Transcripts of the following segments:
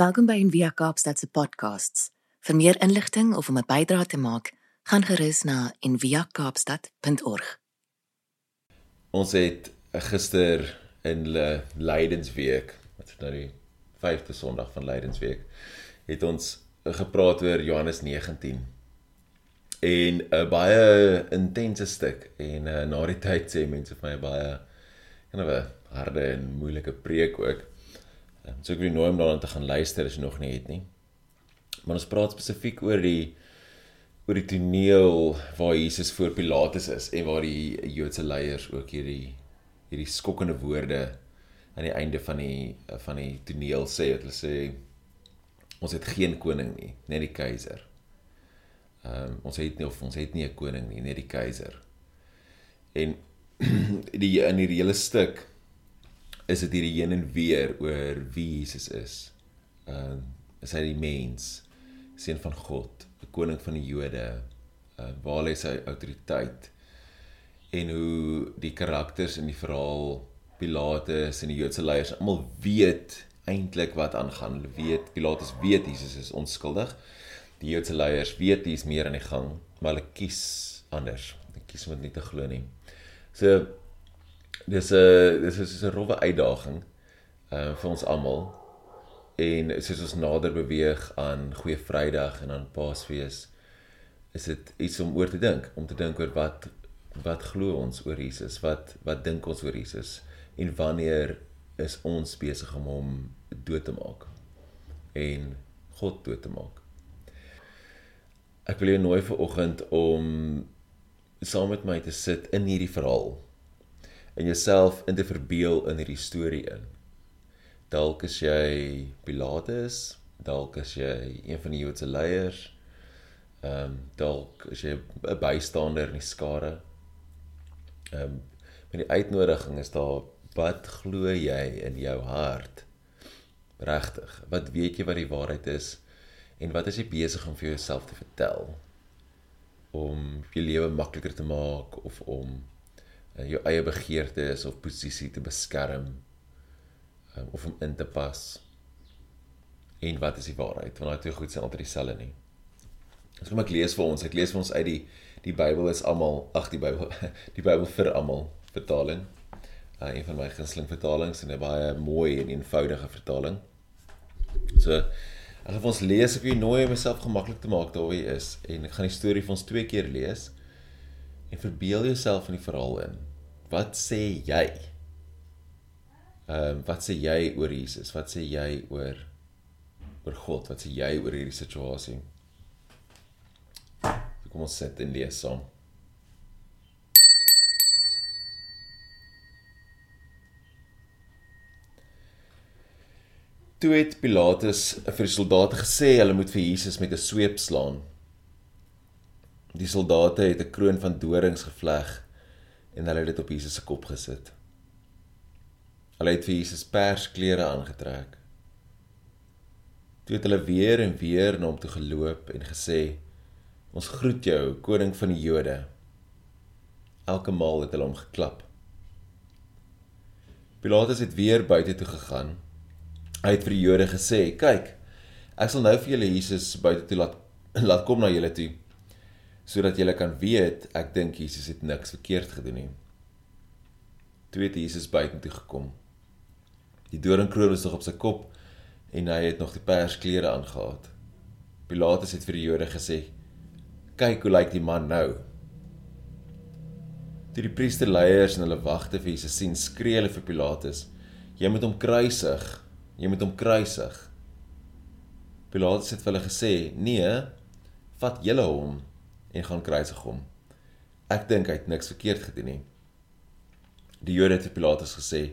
Welkom by Envia Kaapstad se podcasts. Vir meer inligting of om 'n bydrae te maak, gaan gerus na enviakaapstad.org. Ons het gister in Le Lydensweek, wat is nou die 5de Sondag van Lydensweek, het ons gepraat oor Johannes 19 en 'n baie intense stuk en uh, na die tyd sê mense vir my baie kind of 'n harde en moeilike preek ook. Um, so ek wil nooi om daarna te gaan luister as jy nog nie het nie. Maar ons praat spesifiek oor die oor die toneel waar Jesus voor Pilatus is en waar die Joodse leiers ook hierdie hierdie skokkende woorde aan die einde van die van die toneel sê. Hulle sê ons het geen koning nie, net die keiser. Ehm um, ons het nie of ons het nie 'n koning nie, net die keiser. En die in hierdie hele stuk is dit hierdie heen en weer oor wie Jesus is. Ehm um, is hy die mens, seun van God, die koning van die Jode, uh, waar lê sy autoriteit? En hoe die karakters in die verhaal Pilatus en die Joodse leiers almal weet eintlik wat aangaan. Hulle weet Pilatus weet Jesus is onskuldig die Joodse leiers weet dis meer aan die gang, maar hulle kies anders. Hulle kies om dit nie te glo nie. So dis 'n dis is 'n rowwe uitdaging uh vir ons almal. En soos ons nader beweeg aan Goeie Vrydag en aan Paasfees, is dit iets om oor te dink, om te dink oor wat wat glo ons oor Jesus? Wat wat dink ons oor Jesus? En wanneer is ons besig om hom dood te maak en God dood te maak? Ek wil jou nooi vir oggend om saam met my te sit in hierdie verhaal en jouself in te verbeel in hierdie storie in. Dalk is jy Pilatus, dalk is jy een van die Joodse leiers. Ehm um, dalk is jy 'n bystander in die skare. Ehm um, met die uitnodiging is daar wat glo jy in jou hart? Regtig, wat weet jy wat die waarheid is? En wat is jy besig om vir jouself te vertel om jou lewe makliker te maak of om uh, jou eie begeertes of posisie te beskerm um, of om in te pas? En wat is die waarheid? Want daai twee goed sien altyd dieselfde nie. As kom ek lees vir ons, ek lees vir ons uit die die Bybel is almal, ag die Bybel, die Bybel vir almal vertaling. Uh, een van my gunsteling vertalings en 'n baie mooi en eenvoudige vertaling. So Ek gaan ons lees ek wil nooi om myself gemaklik te maak daar waar jy is en ek gaan die storie vir ons twee keer lees en verbeel jouself in die verhaal in. Wat sê jy? Ehm um, wat sê jy oor Jesus? Wat sê jy oor oor God? Wat sê jy oor hierdie situasie? Kom ons sit en lees saam. Toe het Pilatus vir die soldate gesê hulle moet vir Jesus met 'n sweep slaan. Die soldate het 'n kroon van dorings gevleg en hulle het dit op Jesus se kop gesit. Hulle het vir Jesus persklere aangetrek. Toe het hulle weer en weer na hom toe geloop en gesê: "Ons groet jou, koning van die Jode." Elke maal het hulle hom geklap. Pilatus het weer buite toe gegaan Hy het vir die Jode gesê: "Kyk, ek sal nou vir julle Jesus buite toe laat laat kom na julle toe sodat julle kan weet ek dink Jesus het niks verkeerd gedoen nie." Toe het Jesus buite toe gekom. Die doringkroon was nog op sy kop en hy het nog die persklere aangetree. Pilatus het vir die Jode gesê: "Kyk hoe lyk die man nou." Toe die priesterleiers en hulle wagte vir Jesus sien, skree hulle vir Pilatus: "Jy moet hom kruisig." jy moet hom kruisig. Pilatus het vir hulle gesê: "Nee, vat julle hom en gaan kruisig hom. Ek dink hy het niks verkeerd gedoen nie." Die Jode het vir Pilatus gesê: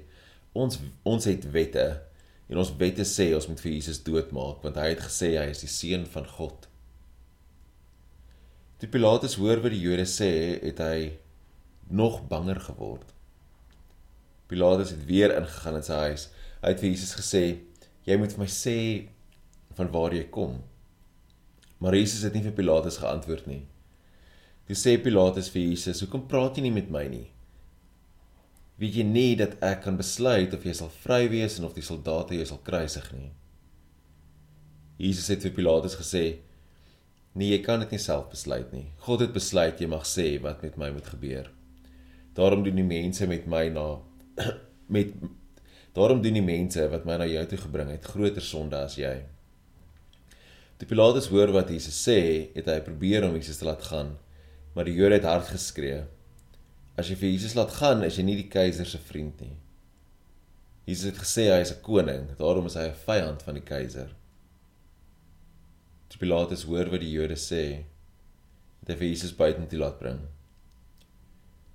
"Ons ons het wette en ons wette sê ons moet vir Jesus doodmaak want hy het gesê hy is die seun van God." Toe Pilatus hoor wat die Jode sê, het hy nog banger geword. Pilatus het weer ingegaan in sy huis Hy het vir Jesus gesê: "Jy moet vir my sê van waar jy kom." Maar Jesus het nie vir Pilatus geantwoord nie. Toe sê Pilatus vir Jesus: "Hoekom praat jy nie met my nie? Weet jy nie dat ek kan besluit of jy sal vry wees en of die soldate jou sal kruisig nie?" Jesus het vir Pilatus gesê: "Nee, jy kan dit nie self besluit nie. God het besluit jy mag sê wat met my moet gebeur. Daarom doen die mense met my na met daarom doen die mense wat my na jou toe gebring het groter sonde as jy." Toe Pilatus hoor wat Jesus sê, het hy probeer om Jesus te laat gaan, maar die Jode het hard geskree: "As jy vir Jesus laat gaan, is jy nie die keiser se vriend nie." Jesus het gesê hy is 'n koning, daarom is hy 'n vyand van die keiser. Toe Pilatus hoor wat die Jode sê, het hy vir Jesus buitentoe laat bring.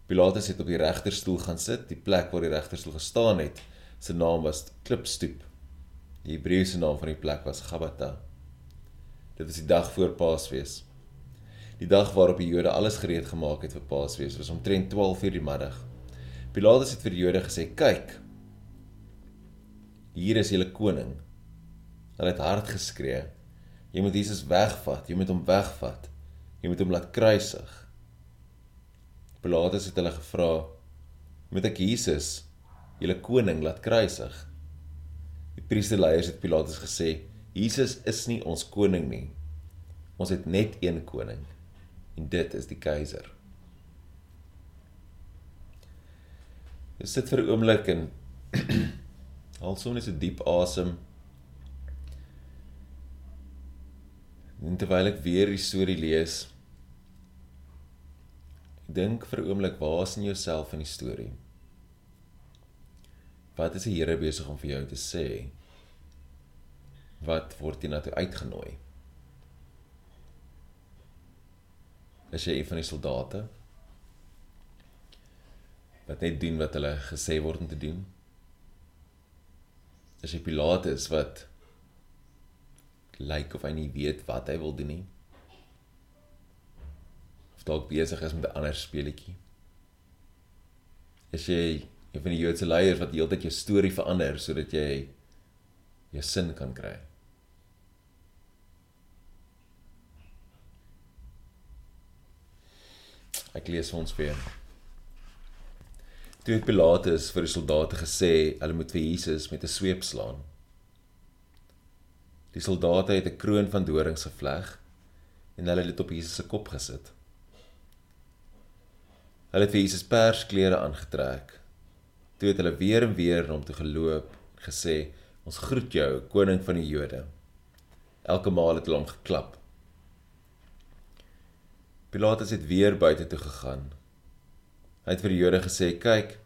Pilatus het op die regterstoel gaan sit, die plek waar die regterstoel gestaan het. Sy naam was Klipstoep. Die Hebreëse naam van die plek was Gabata. Dit was die dag voor Paasfees. Die dag waarop die Jode alles gereed gemaak het vir Paasfees, was omtrent 12:00 die middag. Pilatus het vir die Jode gesê: "Kyk, Hier is julle koning. Hulle het hard geskree. Jy moet Jesus wegvat, jy moet hom wegvat. Jy moet hom laat kruisig. Pilatus het hulle gevra: "Moet ek Jesus, julle koning, laat kruisig?" Die priesterleiers het Pilatus gesê: "Jesus is nie ons koning nie. Ons het net een koning, en dit is die keiser." Dit sit vir 'n oomblik in Haal sommer 'n diep asem. En terwyl ek weer die storie lees, dink vir 'n oomblik, waar is in jouself in die storie? Wat is die Here besig om vir jou te sê? Wat word jy na toe uitgenooi? Is jy een van die soldate? Wat net doen wat hulle gesê word om te doen? is hy Pilatus wat lyk of hy nie weet wat hy wil doen nie. Of dalk besig is met 'n ander speletjie. Is jy een van die Joodse leiers wat heeltyd jou storie verander sodat jy jou sin kan kry? Ek lees vir ons weer. Toe het Pilatus vir die soldate gesê hulle moet vir Jesus met 'n sweep slaan. Die soldate het 'n kroon van dorings gevleg en hulle het dit op Jesus se kop gesit. Hulle het vir Jesus persklere aangetrek. Toe het hulle weer en weer na hom toe geloop en gesê: "Ons groet jou, koning van die Jode." Elke maal het hulle hom geklap. Pilatus het weer buite toe gegaan Hy het vir die Jode gesê: "Kyk,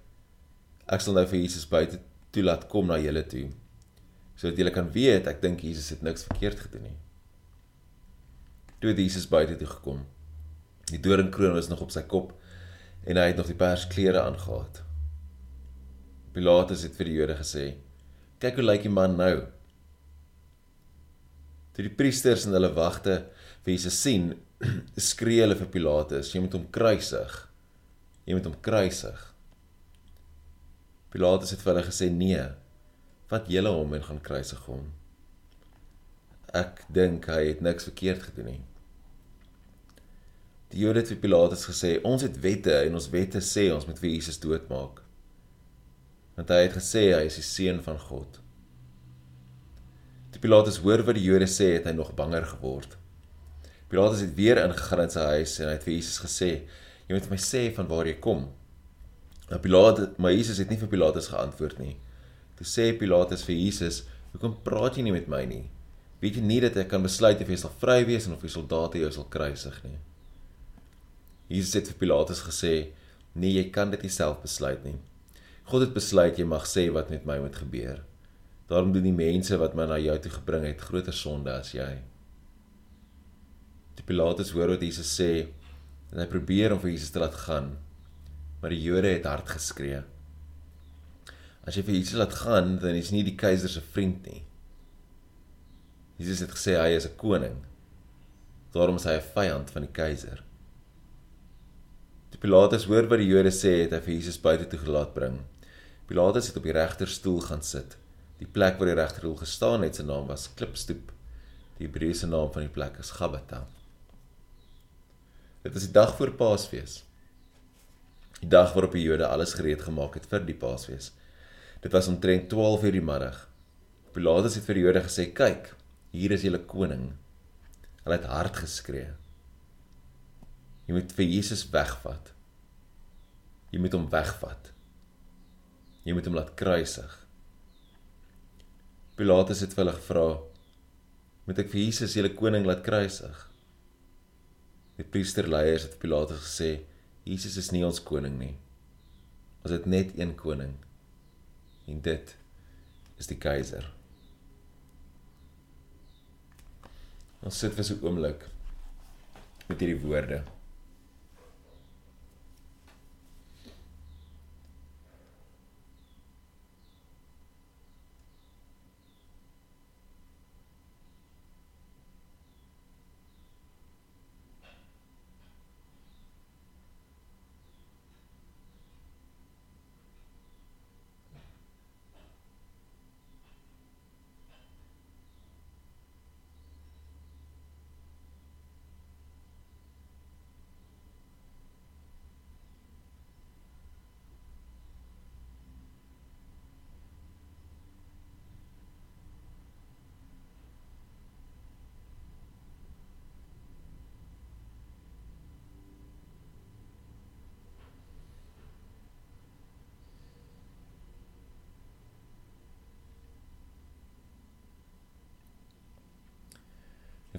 ek sal nou vir Jesus buite toe laat kom na julle toe, sodat julle kan weet ek dink Jesus het niks verkeerd gedoen nie." Toe het Jesus buite toe gekom. Die doringkroon was nog op sy kop en hy het nog die persklere aangetree. Pilatus het vir die Jode gesê: "Kyk hoe lyk die man nou." Toe die priesters en hulle wagte vir Jesus sien, skree hulle vir Pilatus: "Jy moet hom kruisig." jy moet hom kruisig. Pilatus het vir hulle gesê nee. Vat julle hom en gaan kruisig hom. Ek dink hy het niks verkeerd gedoen nie. Die Jode het vir Pilatus gesê ons het wette en ons wette sê ons moet vir Jesus doodmaak. Want hy het gesê hy is die seun van God. Toe Pilatus hoor wat die Jode sê, het hy nog banger geword. Pilatus het weer ingegaan in sy huis en hy het vir Jesus gesê jy moet my sê van waar jy kom. Nou Pilatus, maar Jesus het nie vir Pilatus geantwoord nie. Toe sê Pilatus vir Jesus, "Hoekom praat jy nie met my nie? Weet jy nie dat ek kan besluit of jy sal vry wees en of die soldate jou sal kruisig nie?" Jesus het vir Pilatus gesê, "Nee, jy kan dit nie self besluit nie. God het besluit jy mag sê wat met my moet gebeur. Daarom doen die mense wat my na jou toe gebring het groter sonde as jy." Die Pilatus hoor wat Jesus sê en hy probeer om vir Jesus te laat gaan. Maar die Jode het hard geskree. As jy vir Jesus laat gaan, dan is nie die keiser se vriend nie. Jesus het gesê hy is 'n koning. Daarom is hy 'n vyand van die keiser. Die Pilatus hoor wat die Jode sê, het hy vir Jesus buite toe gelaat bring. Pilatus het op die regterstoel gaan sit. Die plek waar die regterstoel gestaan het, se naam was Klipstoep. Die Hebreëse naam van die plek is Gabata. Dit is die dag voor Paasfees. Die dag waarop die Jode alles gereed gemaak het vir die Paasfees. Dit was omtrent 12:00 die middag. Pilatus het vir die Jode gesê: "Kyk, Hier is julle koning. Hulle het hard geskree. Jy moet vir Jesus wegvat. Jy moet hom wegvat. Jy moet hom laat kruisig. Pilatus het vir hulle gevra: "Moet ek vir Jesus, julle koning, laat kruisig?" Die priesterleiers het Pilatus gesê: "Jesus is nie ons koning nie. Ons het net een koning. En dit is die keiser." Ons sit vir so 'n oomblik met hierdie woorde.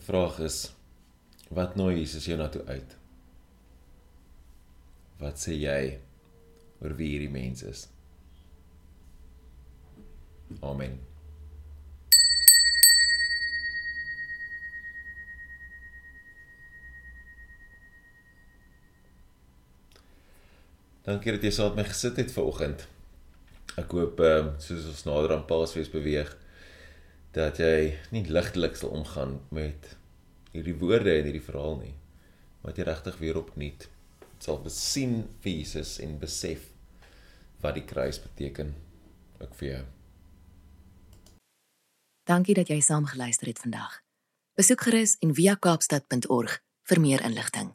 Vraag is wat nooi Jesus jou na toe uit? Wat sê jy oor wie hierdie mens is? Amen. Dankie dat jy saam met my gesit het vanoggend. Ek hoop ehm soos ons nader aan Paasfees beweeg dat jy nie ligtelik sal omgaan met hierdie woorde en hierdie verhaal nie, maar jy regtig weer opnuut sal besien vir Jesus en besef wat die kruis beteken ook vir jou. Dankie dat jy saam geluister het vandag. Besoek gerus en via kaapstad.org vir meer inligting.